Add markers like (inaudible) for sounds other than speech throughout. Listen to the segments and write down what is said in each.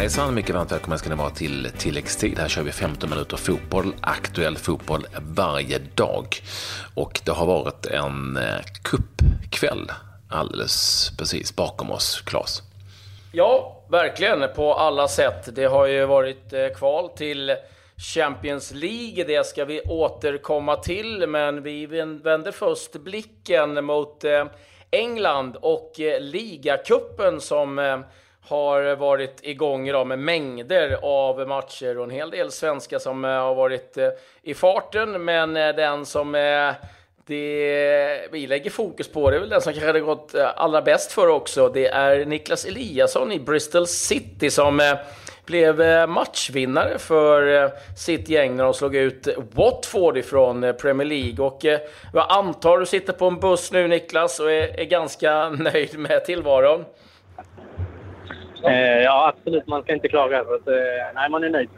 hejsan, mycket varmt välkomna ska ni vara till tilläggstid. Här kör vi 15 minuter fotboll, aktuell fotboll varje dag. Och det har varit en eh, kuppkväll alldeles precis bakom oss, Claes. Ja, verkligen på alla sätt. Det har ju varit eh, kval till Champions League, det ska vi återkomma till, men vi vänder först blicken mot eh, England och ligacupen som har varit igång idag med mängder av matcher och en hel del svenska som eh, har varit eh, i farten. Men eh, den som det vi lägger fokus på, det är väl den som kanske hade gått allra bäst för också. Det är Niklas Eliasson i Bristol City som blev matchvinnare för sitt gäng när de slog ut Watford ifrån Premier League. Och jag antar du sitter på en buss nu Niklas och är, är ganska (laughs) nöjd med tillvaron. Eh, ja, absolut. Man ska inte klaga. Så att, eh, nej, man är nöjd.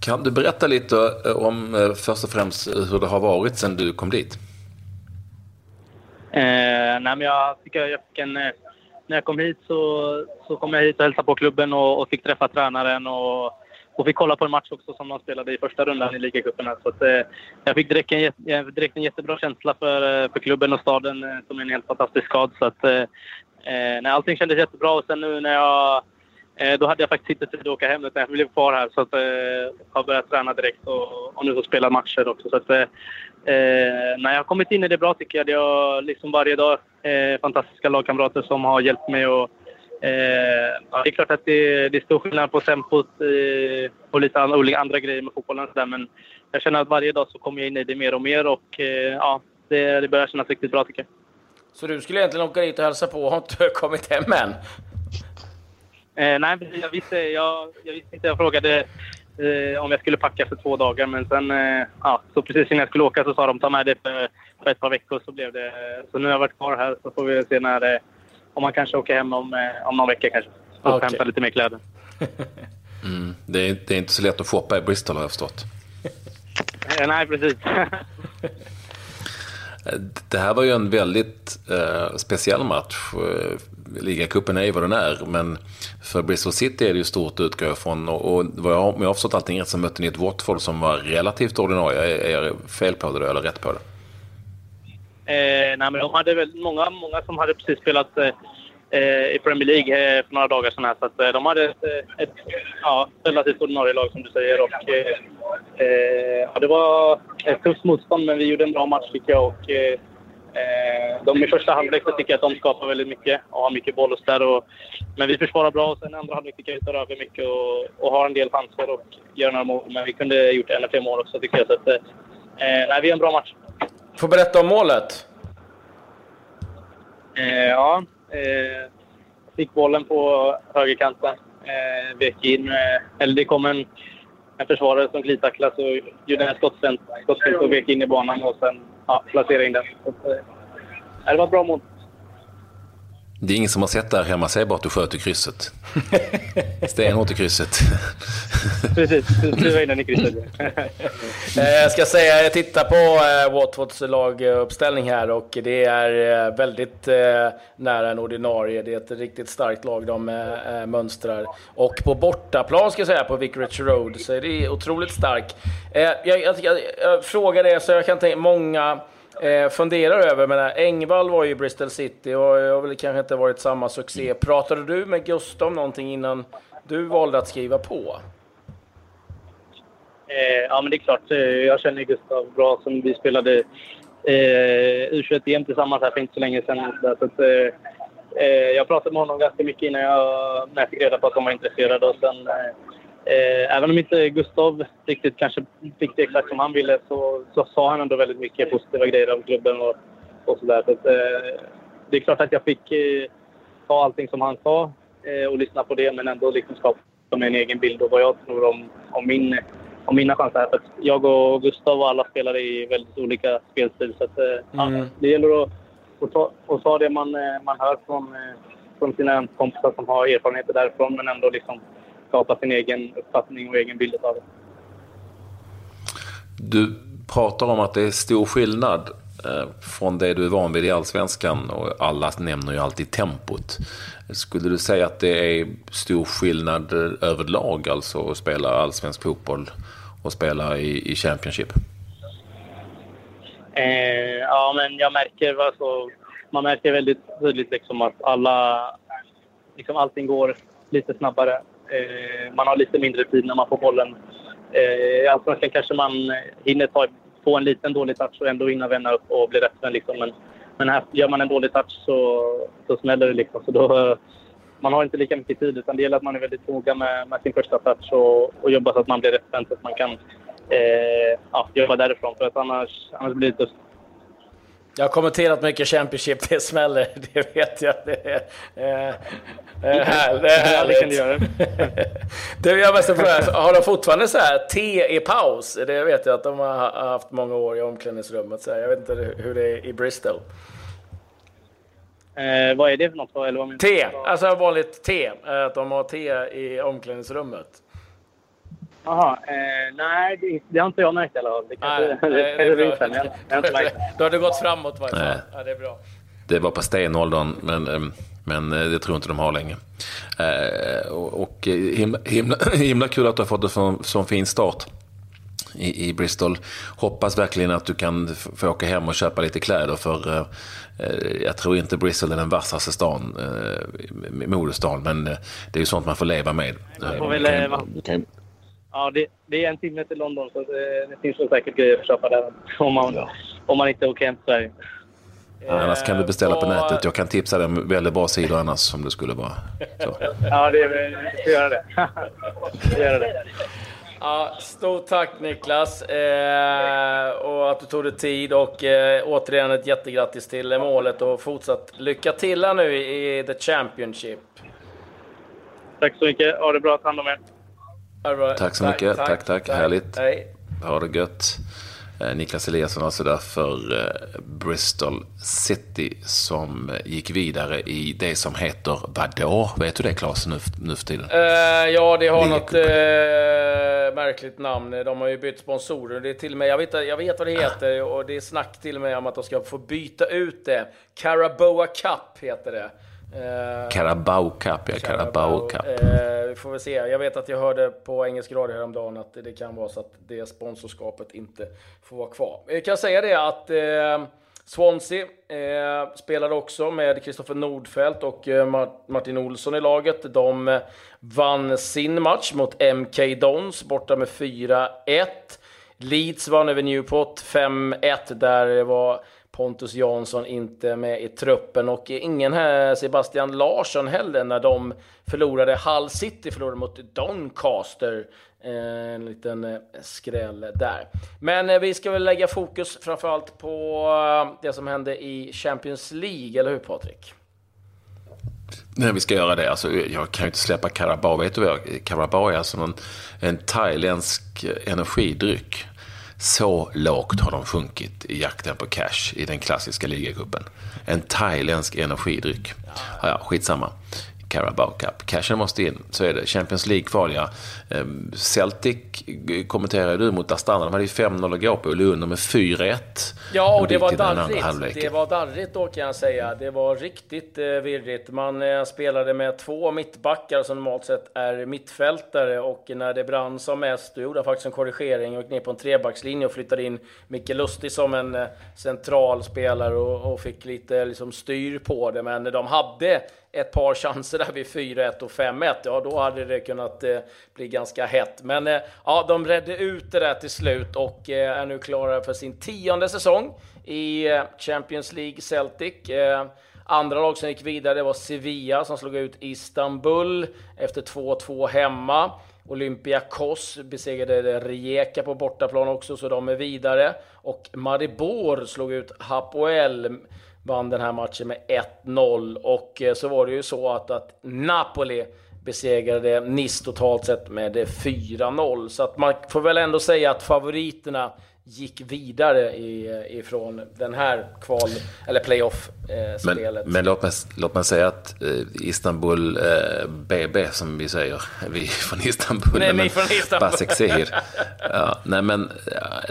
Kan du berätta lite eh, om först och främst hur det har varit sedan du kom dit? Eh, nej, jag fick, jag fick en, när jag kom hit så, så kom jag hit och hälsade på klubben och, och fick träffa tränaren och, och fick kolla på en match också som de spelade i första rundan i ligacupen. Så att, eh, jag fick direkt en, direkt en jättebra känsla för, för klubben och staden som är en helt fantastisk stad. Så att, eh, Eh, nej, allting kändes jättebra och sen nu när jag... Eh, då hade jag faktiskt inte tid att åka hem utan jag blev kvar här så att eh, jag har börjat träna direkt och, och nu får spela matcher också. Så att, eh, eh när jag har kommit in i det bra tycker jag. Jag har liksom varje dag eh, fantastiska lagkamrater som har hjälpt mig och Eh, ja, det är klart att det, det är stor skillnad på tempot eh, och lite andra, andra grejer med fotbollen. Så där, men jag känner att varje dag så kommer jag in i det mer och mer och eh, ja, det, det börjar kännas riktigt bra tycker jag. Så du skulle egentligen åka dit och hälsa på och har inte (laughs) kommit hem än? Eh, nej, jag visste, jag, jag visste inte. Jag frågade eh, om jag skulle packa för två dagar. Men sen, eh, ja, så precis innan jag skulle åka så sa de ta med det för, för ett par veckor. Så, blev det, så nu har jag varit kvar här så får vi se när, eh, om man kanske åker hem om, eh, om någon vecka kanske. Och okay. hämta lite mer kläder. (laughs) Mm, det, är, det är inte så lätt att shoppa i Bristol har jag förstått. Eh, nej, precis. (laughs) Det här var ju en väldigt eh, speciell match. Eh, ligacupen är ju vad den är, men för Bristol City är det ju stort utgår jag ifrån. Och, och vad jag, om jag har förstått allting rätt så mötte ni ett Watford som var relativt ordinarie. Är, jag fel på det då eller rätt på det? Eh, nej, men de hade väl många, många som hade precis spelat eh, eh i Premier League eh, för några dagar sedan. Här, så att, eh, de hade ett, eh, ett ja, relativt ordinarie lag som du säger. Och, ja, det var ett tufft motstånd men vi gjorde en bra match tycker jag. Och, de i första halvlek så tycker jag att de skapar väldigt mycket och har mycket boll och sådär. Och, men vi försvarar bra och sen andra halvlek tycker jag vi tar över mycket och, och har en del chanser och gör några mål. Men vi kunde gjort ännu fler mål också tycker jag. Så att, eh, nej, vi är en bra match. Får berätta om målet. Eh, ja, Eh, fick bollen på högerkanten. Eh, vek in. Eh, eller det kom en, en försvarare som glidtacklade så gjorde en skottfint och vek in i banan och sen ja, placerade in den. Så, eh, det var ett bra mål. Det är ingen som har sett där hemma, säg bara att du sköt (laughs) i krysset. (laughs) Stenhårt i krysset. Precis, skruva in den i krysset. Eh, jag ska säga, jag tittar på eh, Watfords laguppställning här och det är eh, väldigt nära en ordinarie. Det är ett riktigt starkt lag de mönstrar. Och på bortaplan ska jag säga, på Vicarage Road, så är det otroligt starkt. Jag, jag, jag, jag frågar det, så jag kan tänka många eh, funderar över. Men Engvall var ju i Bristol City och har väl kanske inte varit samma succé. Pratade du med Gustav någonting innan du valde att skriva på? Eh, ja, men det är klart. Eh, jag känner Gustav bra som vi spelade eh, U21-EM tillsammans här för inte så länge sedan. Så att, eh, eh, jag pratade med honom ganska mycket innan jag, när jag fick reda på att de var intresserade. Och sen, eh, även om inte Gustav riktigt kanske fick det exakt som han ville så, så sa han ändå väldigt mycket positiva grejer om klubben och, och sådär. Så att, eh, det är klart att jag fick eh, ta allting som han sa eh, och lyssna på det men ändå liksom skapa mig en egen bild av vad jag tror om, om, min, om mina chanser här. För jag och Gustav och alla spelar i väldigt olika spelstil så att, eh, mm. ja, det gäller att, att, ta, att ta det man, eh, man hör från, från sina kompisar som har erfarenheter därifrån men ändå liksom skapa sin egen uppfattning och egen bild av det. Du pratar om att det är stor skillnad eh, från det du är van vid i Allsvenskan och alla nämner ju alltid tempot. Skulle du säga att det är stor skillnad överlag alltså att spela allsvensk fotboll och spela i, i Championship? Eh, ja, men jag märker alltså, man märker väldigt tydligt liksom att alla, liksom allting går lite snabbare. Eh, man har lite mindre tid när man får bollen. Eh, I Allsvenskan kanske man hinner ta, få en liten dålig touch och ändå hinna vända upp och bli rätt liksom. Men, men här gör man en dålig touch så, så smäller det liksom. Så då, man har inte lika mycket tid utan det gäller att man är väldigt noga med, med sin första touch och, och jobbar så att man blir rättvänd så att man kan eh, ja, jobba därifrån. För att annars, annars blir det tufft. Jag har kommenterat mycket Championship, det smäller, (laughs) det vet jag. Det är, eh, här, det är härligt. kan du göra. (laughs) du, jag måste fråga, har de fortfarande så här te i paus? Det vet jag att de har haft många år i omklädningsrummet. Så här. Jag vet inte hur det är i Bristol. Eh, vad är det för något? Eller vad te, alltså vanligt te. Att de har te i omklädningsrummet. Jaha, eh, nej det, det, har inte jag märkt i alla fall. Det kanske nej, (laughs) det, det, det, jag, inte märkt (laughs) Då har det gått framåt varje fall. Ja, det är bra. Det var på stenåldern, men, eh, men eh, det tror jag inte de har länge. Eh, och himla, himla, (laughs) himla kul att du har fått en sån fin start i, i Bristol. Hoppas verkligen att du kan få åka hem och köpa lite kläder för eh, jag tror inte Bristol är den vassaste stan, eh, modestan, men det är ju sånt man får leva med. Man får väl, kan, kan, Ja, det, det, är en timme till London så det, det finns säkert grejer att köpa där om man, ja. om man inte åker hem till Sverige. Ja, annars kan du beställa på nätet. Jag kan tipsa dig om väldigt bra sidor annars om det skulle vara så. Ja, det, får göra det. göra det. Ja, stort tack Niklas eh, och att du tog dig tid och eh, återigen ett jättegrattis till målet och fortsatt lycka till här nu i The Championship. Tack så mycket. Ha det bra. Ta hand om er. Tack så mycket. Tack, tack. tack. tack. Härligt. Hej. Ha det gött. Eh, Niklas Eliasson alltså där för eh, Bristol City som gick vidare i det som heter vadå? Vet du det Claes nu, nu för tiden? Uh, ja, det har något uh, märkligt namn. De har ju bytt sponsorer. Det är till och med, jag, vet, jag vet vad det heter och det är snack till och med om att de ska få byta ut det. Caraboa Cup heter det. Eh, Carabao Cup, ja. Carabao Cup. Eh, vi får väl se. Jag vet att jag hörde på engelsk radio häromdagen att det kan vara så att det sponsorskapet inte får vara kvar. Jag kan säga det att eh, Swansea eh, spelade också med Kristoffer Nordfeldt och eh, Martin Olsson i laget. De eh, vann sin match mot MK Dons borta med 4-1. Leeds vann över Newport 5-1 där det var Pontus Jansson inte med i truppen och ingen här Sebastian Larsson heller när de förlorade. Hull City förlorade mot Doncaster. Eh, en liten eh, skräll där. Men eh, vi ska väl lägga fokus framförallt på det som hände i Champions League, eller hur Patrik? Nej, vi ska göra det. Alltså, jag kan ju inte släppa Carabao. Vet du vad? Carabao är alltså en, en thailändsk energidryck. Så lågt har de sjunkit i jakten på cash i den klassiska ligacupen. En thailändsk energidryck. Ja, ja, skitsamma. Carabao Cup. Cashen måste in, så är det. Champions League-kvalia. Ehm, Celtic kommenterade du mot Astana. De hade ju 5-0 att gå på. Lund med 4-1. Ja, och det var darrigt. Det var darrigt då kan jag säga. Det var riktigt eh, virrigt. Man eh, spelade med två mittbackar som normalt sett är mittfältare och när det brann som mest, då gjorde jag faktiskt en korrigering och gick ner på en trebackslinje och flyttade in Micke Lustig som en eh, central spelare och, och fick lite liksom, styr på det. Men de hade ett par chanser där vid 4-1 och 5-1, ja då hade det kunnat eh, bli ganska hett. Men eh, ja, de redde ut det där till slut och eh, är nu klara för sin tionde säsong i eh, Champions League Celtic. Eh, andra lag som gick vidare var Sevilla som slog ut Istanbul efter 2-2 hemma. Olympiakos besegrade Rijeka på bortaplan också, så de är vidare. Och Maribor slog ut Hapoel vann den här matchen med 1-0 och eh, så var det ju så att, att Napoli besegrade Nice totalt sett med 4-0. Så att man får väl ändå säga att favoriterna gick vidare i, ifrån den här kval eller playoff-spelet. Men, men låt, mig, låt mig säga att eh, Istanbul eh, BB som vi säger, vi från Istanbul, nej, men från Istanbul. Basaksehir. ja, nej men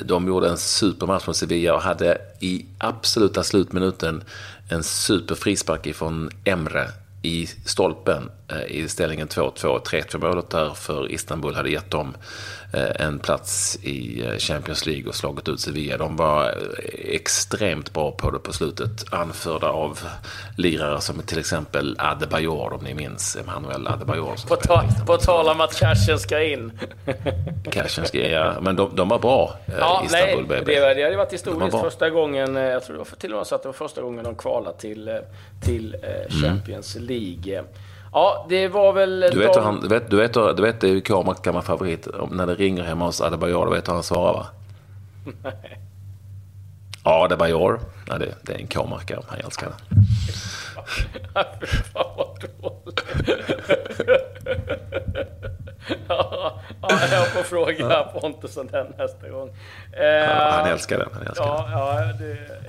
de gjorde en supermatch mot Sevilla och hade i absoluta slutminuten en superfrispark ifrån Emre i stolpen i ställningen 2-2. 3-2 målet där för Istanbul hade gett dem eh, en plats i eh, Champions League och slagit ut Sevilla. De var extremt bra på det på slutet. Anförda av lirare som till exempel Adebayor, om ni minns Emanuel Adebayor. På, ta på tal om att cashen ska in. (laughs) cashen ska in, ja. Men de, de var bra, ja, Istanbul nej, BB. Det, det hade varit historiskt första gången, jag tror det var till och med så att det var första gången de kvalade till, till Champions mm. League. Ja, det var väl... Du vet, han, du vet, du vet, du vet det är Kamarks gamla favorit. När det ringer hemma hos Adebayor, du vet hur han svarar va? Nej. Ja, Adebayor. Nej, det, det är en K-markare. Han älskar det. Fan (laughs) vad dåligt. (laughs) ja, jag får fråga Pontus om den nästa gång. Ja, han älskar den. Han älskar ja, den. ja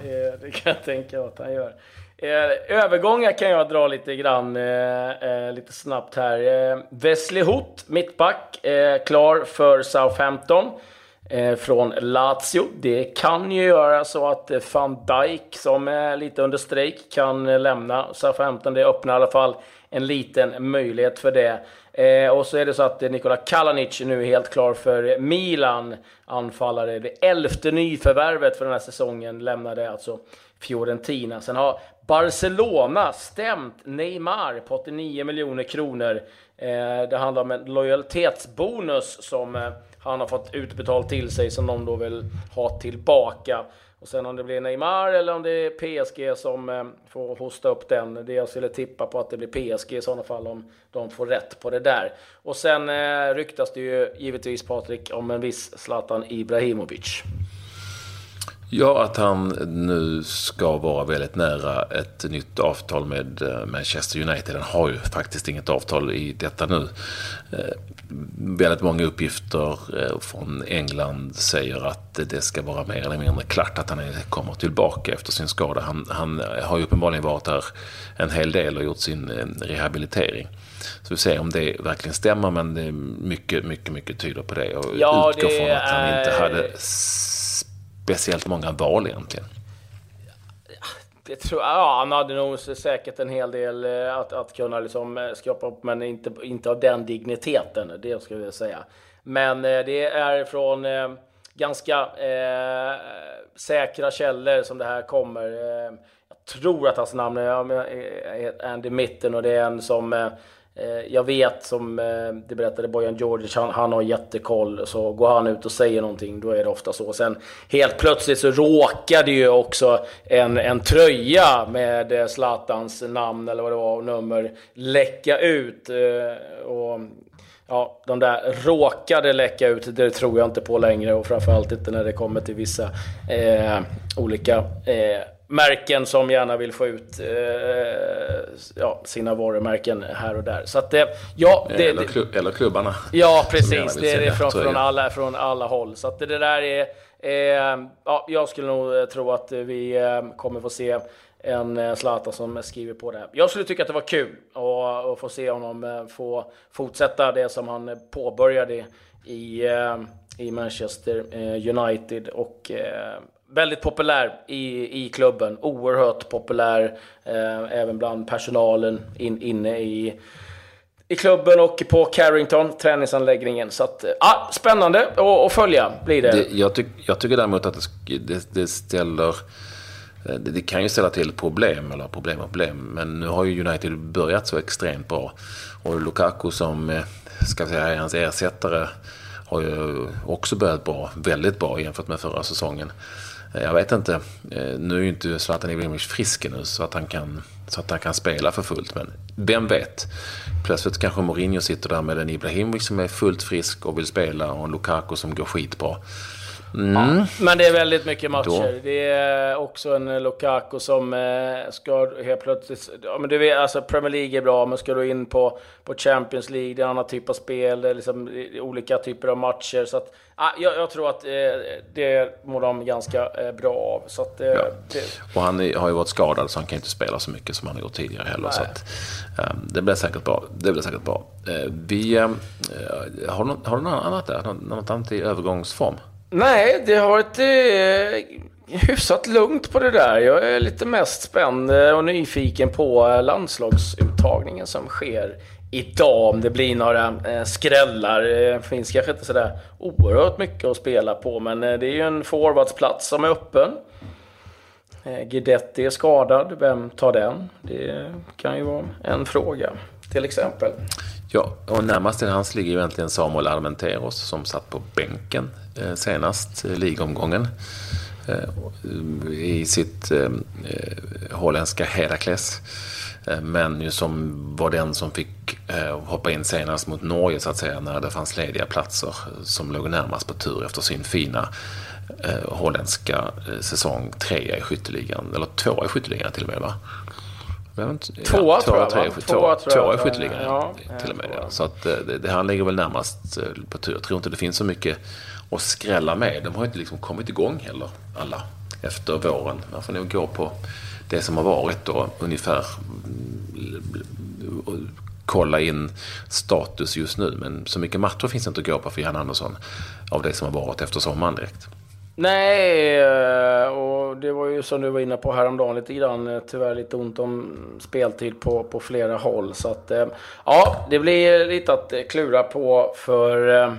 det, det kan jag tänka att han gör. Eh, övergångar kan jag dra lite grann, eh, eh lite snabbt här. Eh, Wesley Hoot, mittback, eh, klar för Southampton eh, från Lazio. Det kan ju göra så att van Dijk, som är lite under strejk, kan lämna Southampton. Det öppnar i alla fall en liten möjlighet för det. Eh, och så är det så att Nikola Kalanic nu är helt klar för Milan. Anfallare. Det elfte nyförvärvet för den här säsongen lämnade alltså Fiorentina. Sen har Barcelona stämt Neymar på 89 miljoner kronor. Eh, det handlar om en lojalitetsbonus som eh, han har fått utbetalt till sig som de då vill ha tillbaka. Och sen om det blir Neymar eller om det är PSG som eh, får hosta upp den. Det jag skulle tippa på att det blir PSG i sådana fall om de får rätt på det där. Och sen eh, ryktas det ju givetvis Patrik om en viss Zlatan Ibrahimovic. Ja, att han nu ska vara väldigt nära ett nytt avtal med eh, Manchester United. Han har ju faktiskt inget avtal i detta nu. Eh, väldigt många uppgifter eh, från England säger att det ska vara mer eller mindre klart att han kommer tillbaka efter sin skada. Han, han har ju uppenbarligen varit där en hel del och gjort sin rehabilitering. Så vi ser om det verkligen stämmer, men det är mycket, mycket, mycket tyder på det. Och ja, utgår från att han inte hade speciellt många val egentligen. Det tror jag. Ja, han hade nog säkert en hel del eh, att, att kunna liksom eh, skapa upp, men inte, inte av den digniteten. Det skulle jag säga. Men eh, det är från ganska eh, säkra källor som det här kommer. Jag tror att hans namn är Andy Mitten och det är en som Eh, Eh, jag vet som eh, det berättade Bojan Djordjic, han, han har jättekoll. Så går han ut och säger någonting, då är det ofta så. Sen helt plötsligt så råkade ju också en, en tröja med eh, Zlatans namn eller vad det var och nummer läcka ut. Och ja, de där råkade läcka ut, det tror jag inte på längre och framförallt inte när det kommer till vissa eh, olika eh, märken som gärna vill få ut eh, ja, sina varumärken här och där. Så att, eh, ja, det, eller, klubb, eller klubbarna. Ja, precis. Det är det från, från, alla, från alla håll. Så att det där är... Eh, ja, jag skulle nog eh, tro att vi eh, kommer få se en eh, Zlatan som skriver på det här. Jag skulle tycka att det var kul att, att få se honom få fortsätta det som han påbörjade i, i Manchester United och väldigt populär i, i klubben. Oerhört populär eh, även bland personalen in, inne i, i klubben och på Carrington, träningsanläggningen. Så att, eh, ah, spännande att följa blir det. det jag, tyck, jag tycker däremot att det, det, det ställer... Eh, det, det, kan ju ställa till problem, eller problem och problem. Men nu har ju United börjat så extremt bra. Och Lukaku som, eh, ska vi säga, är hans ersättare har ju också börjat bra. Väldigt bra jämfört med förra säsongen. Jag vet inte. Eh, nu är ju inte Zlatan Ibrahimovic frisk nu så att, han kan, så att han kan spela för fullt. Men vem vet? Plötsligt kanske Mourinho sitter där med en Ibrahimovic som är fullt frisk och vill spela och en Lukaku som går skitbra. Mm. Ja, men det är väldigt mycket matcher. Då. Det är också en Lukaku som eh, ska helt plötsligt... Ja, men du vet, alltså Premier League är bra, men ska du in på, på Champions League, det är en annan typ av spel, det är liksom olika typer av matcher. Så att, ah, jag, tror att eh, det mår de ganska eh, bra av. Så att, ja. det... Och han har ju varit skadad, så han kan inte spela så mycket som han har gjort tidigare heller. Så att, um, det blir säkert bra. Det blir säkert bra. Vi, uh, har, du, har du något annat där? Något annat i övergångsform? Nej, det har varit eh, hyfsat lugnt på det där. Jag är lite mest spänd eh, och nyfiken på eh, landslagsuttagningen som sker idag. Om det blir några eh, skrällar. Det finns kanske inte sådär oerhört mycket att spela på, men det är ju en forwardsplats som är öppen. Eh, Guidetti är skadad. Vem tar den? Det kan ju vara en fråga, till exempel. Ja, och närmast till hans ligger ju egentligen Samuel Armenteros som satt på bänken eh, senast, eh, ligomgången. Eh, I sitt eh, eh holländska Herakles. Eh, men ju som var den som fick eh, hoppa in senast mot Norge så att säga när det fanns lediga platser som låg närmast på tur efter sin fina eh, holländska säsong trea i skytteligan, eller tvåa i skytteligan till och med va? Tvåa tror jag, tre, tvåa, tvåa i skytteligan ja, till och med. Ja. Så att det, det, han ligger väl närmast på tur. Jag tror inte det finns så mycket att skrälla med. De har inte liksom kommit igång heller, alla, efter våren. Man får nog gå på det som har varit då ungefär kolla in status just nu. Men så mycket matcher finns det inte att gå på för Jan Andersson av det som har varit efter sommaren direkt. Nej, eh, och det var ju som du var inne på häromdagen lite grann. Eh, tyvärr lite ont om speltid på, på flera håll. Så att, eh, ja, det blir lite att klura på för eh,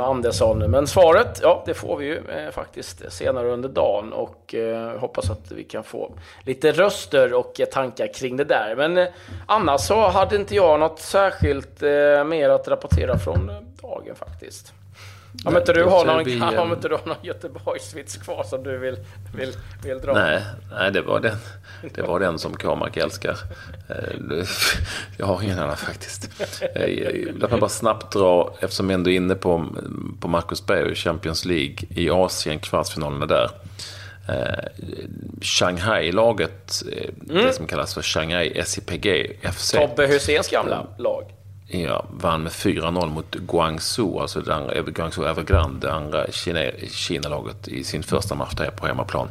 Andersson. Men svaret, ja det får vi ju eh, faktiskt senare under dagen och eh, hoppas att vi kan få lite röster och eh, tankar kring det där. Men eh, annars så hade inte jag något särskilt mer att rapportera från dagen faktiskt. Om inte du har någon, om inte du har någon Göteborgsvits kvar som du vill, vill, vill dra? Nej, nej det, var den, det var den som Cormac älskar. Eh, jag har ingen annan faktiskt. Eh, låt mig bara snabbt dra, eftersom vi ändå är inne på, på Marcus Berg och Champions League i Asien, kvartsfinalerna där. Eh, Shanghai-laget, mm. det som kallas för Shanghai SIPG FC. Tobbe Husseins gamla lag ja, vann med 4-0 mot Guangzhou, alltså det andra, Guangzhou Evergrande, det andra Kina-laget i sin första match där på hemmaplan.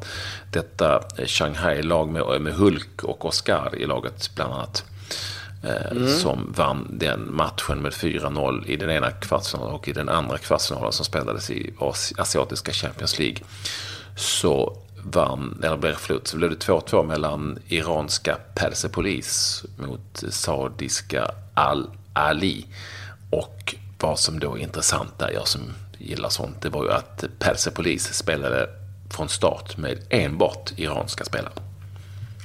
Detta Shanghai-lag med, med Hulk och Oscar i laget bland annat. Eh, mm. Som vann den matchen med 4-0 i den ena kvartsfinalen och i den andra kvartsfinalen som spelades i Asiatiska Champions League. Så vann, eller blev förlåt, så blev det 2-2 mellan iranska Persepolis mot saudiska Al Ali. Och vad som då är intressant där, jag som gillar sånt, det var ju att Persepolis spelade från start med enbart iranska spelare.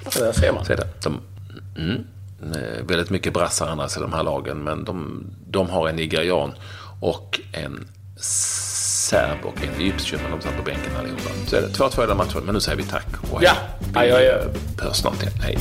Ja, där ser man. Så det. De, mm, eh, väldigt mycket brassar annars i de här lagen, men de, de har en nigerian och en serb och en egyptier, men de satt på bänken allihopa. Så är det 2-2 i den matchen, men nu säger vi tack och hej. Ja, vi hörs snart igen. Hej.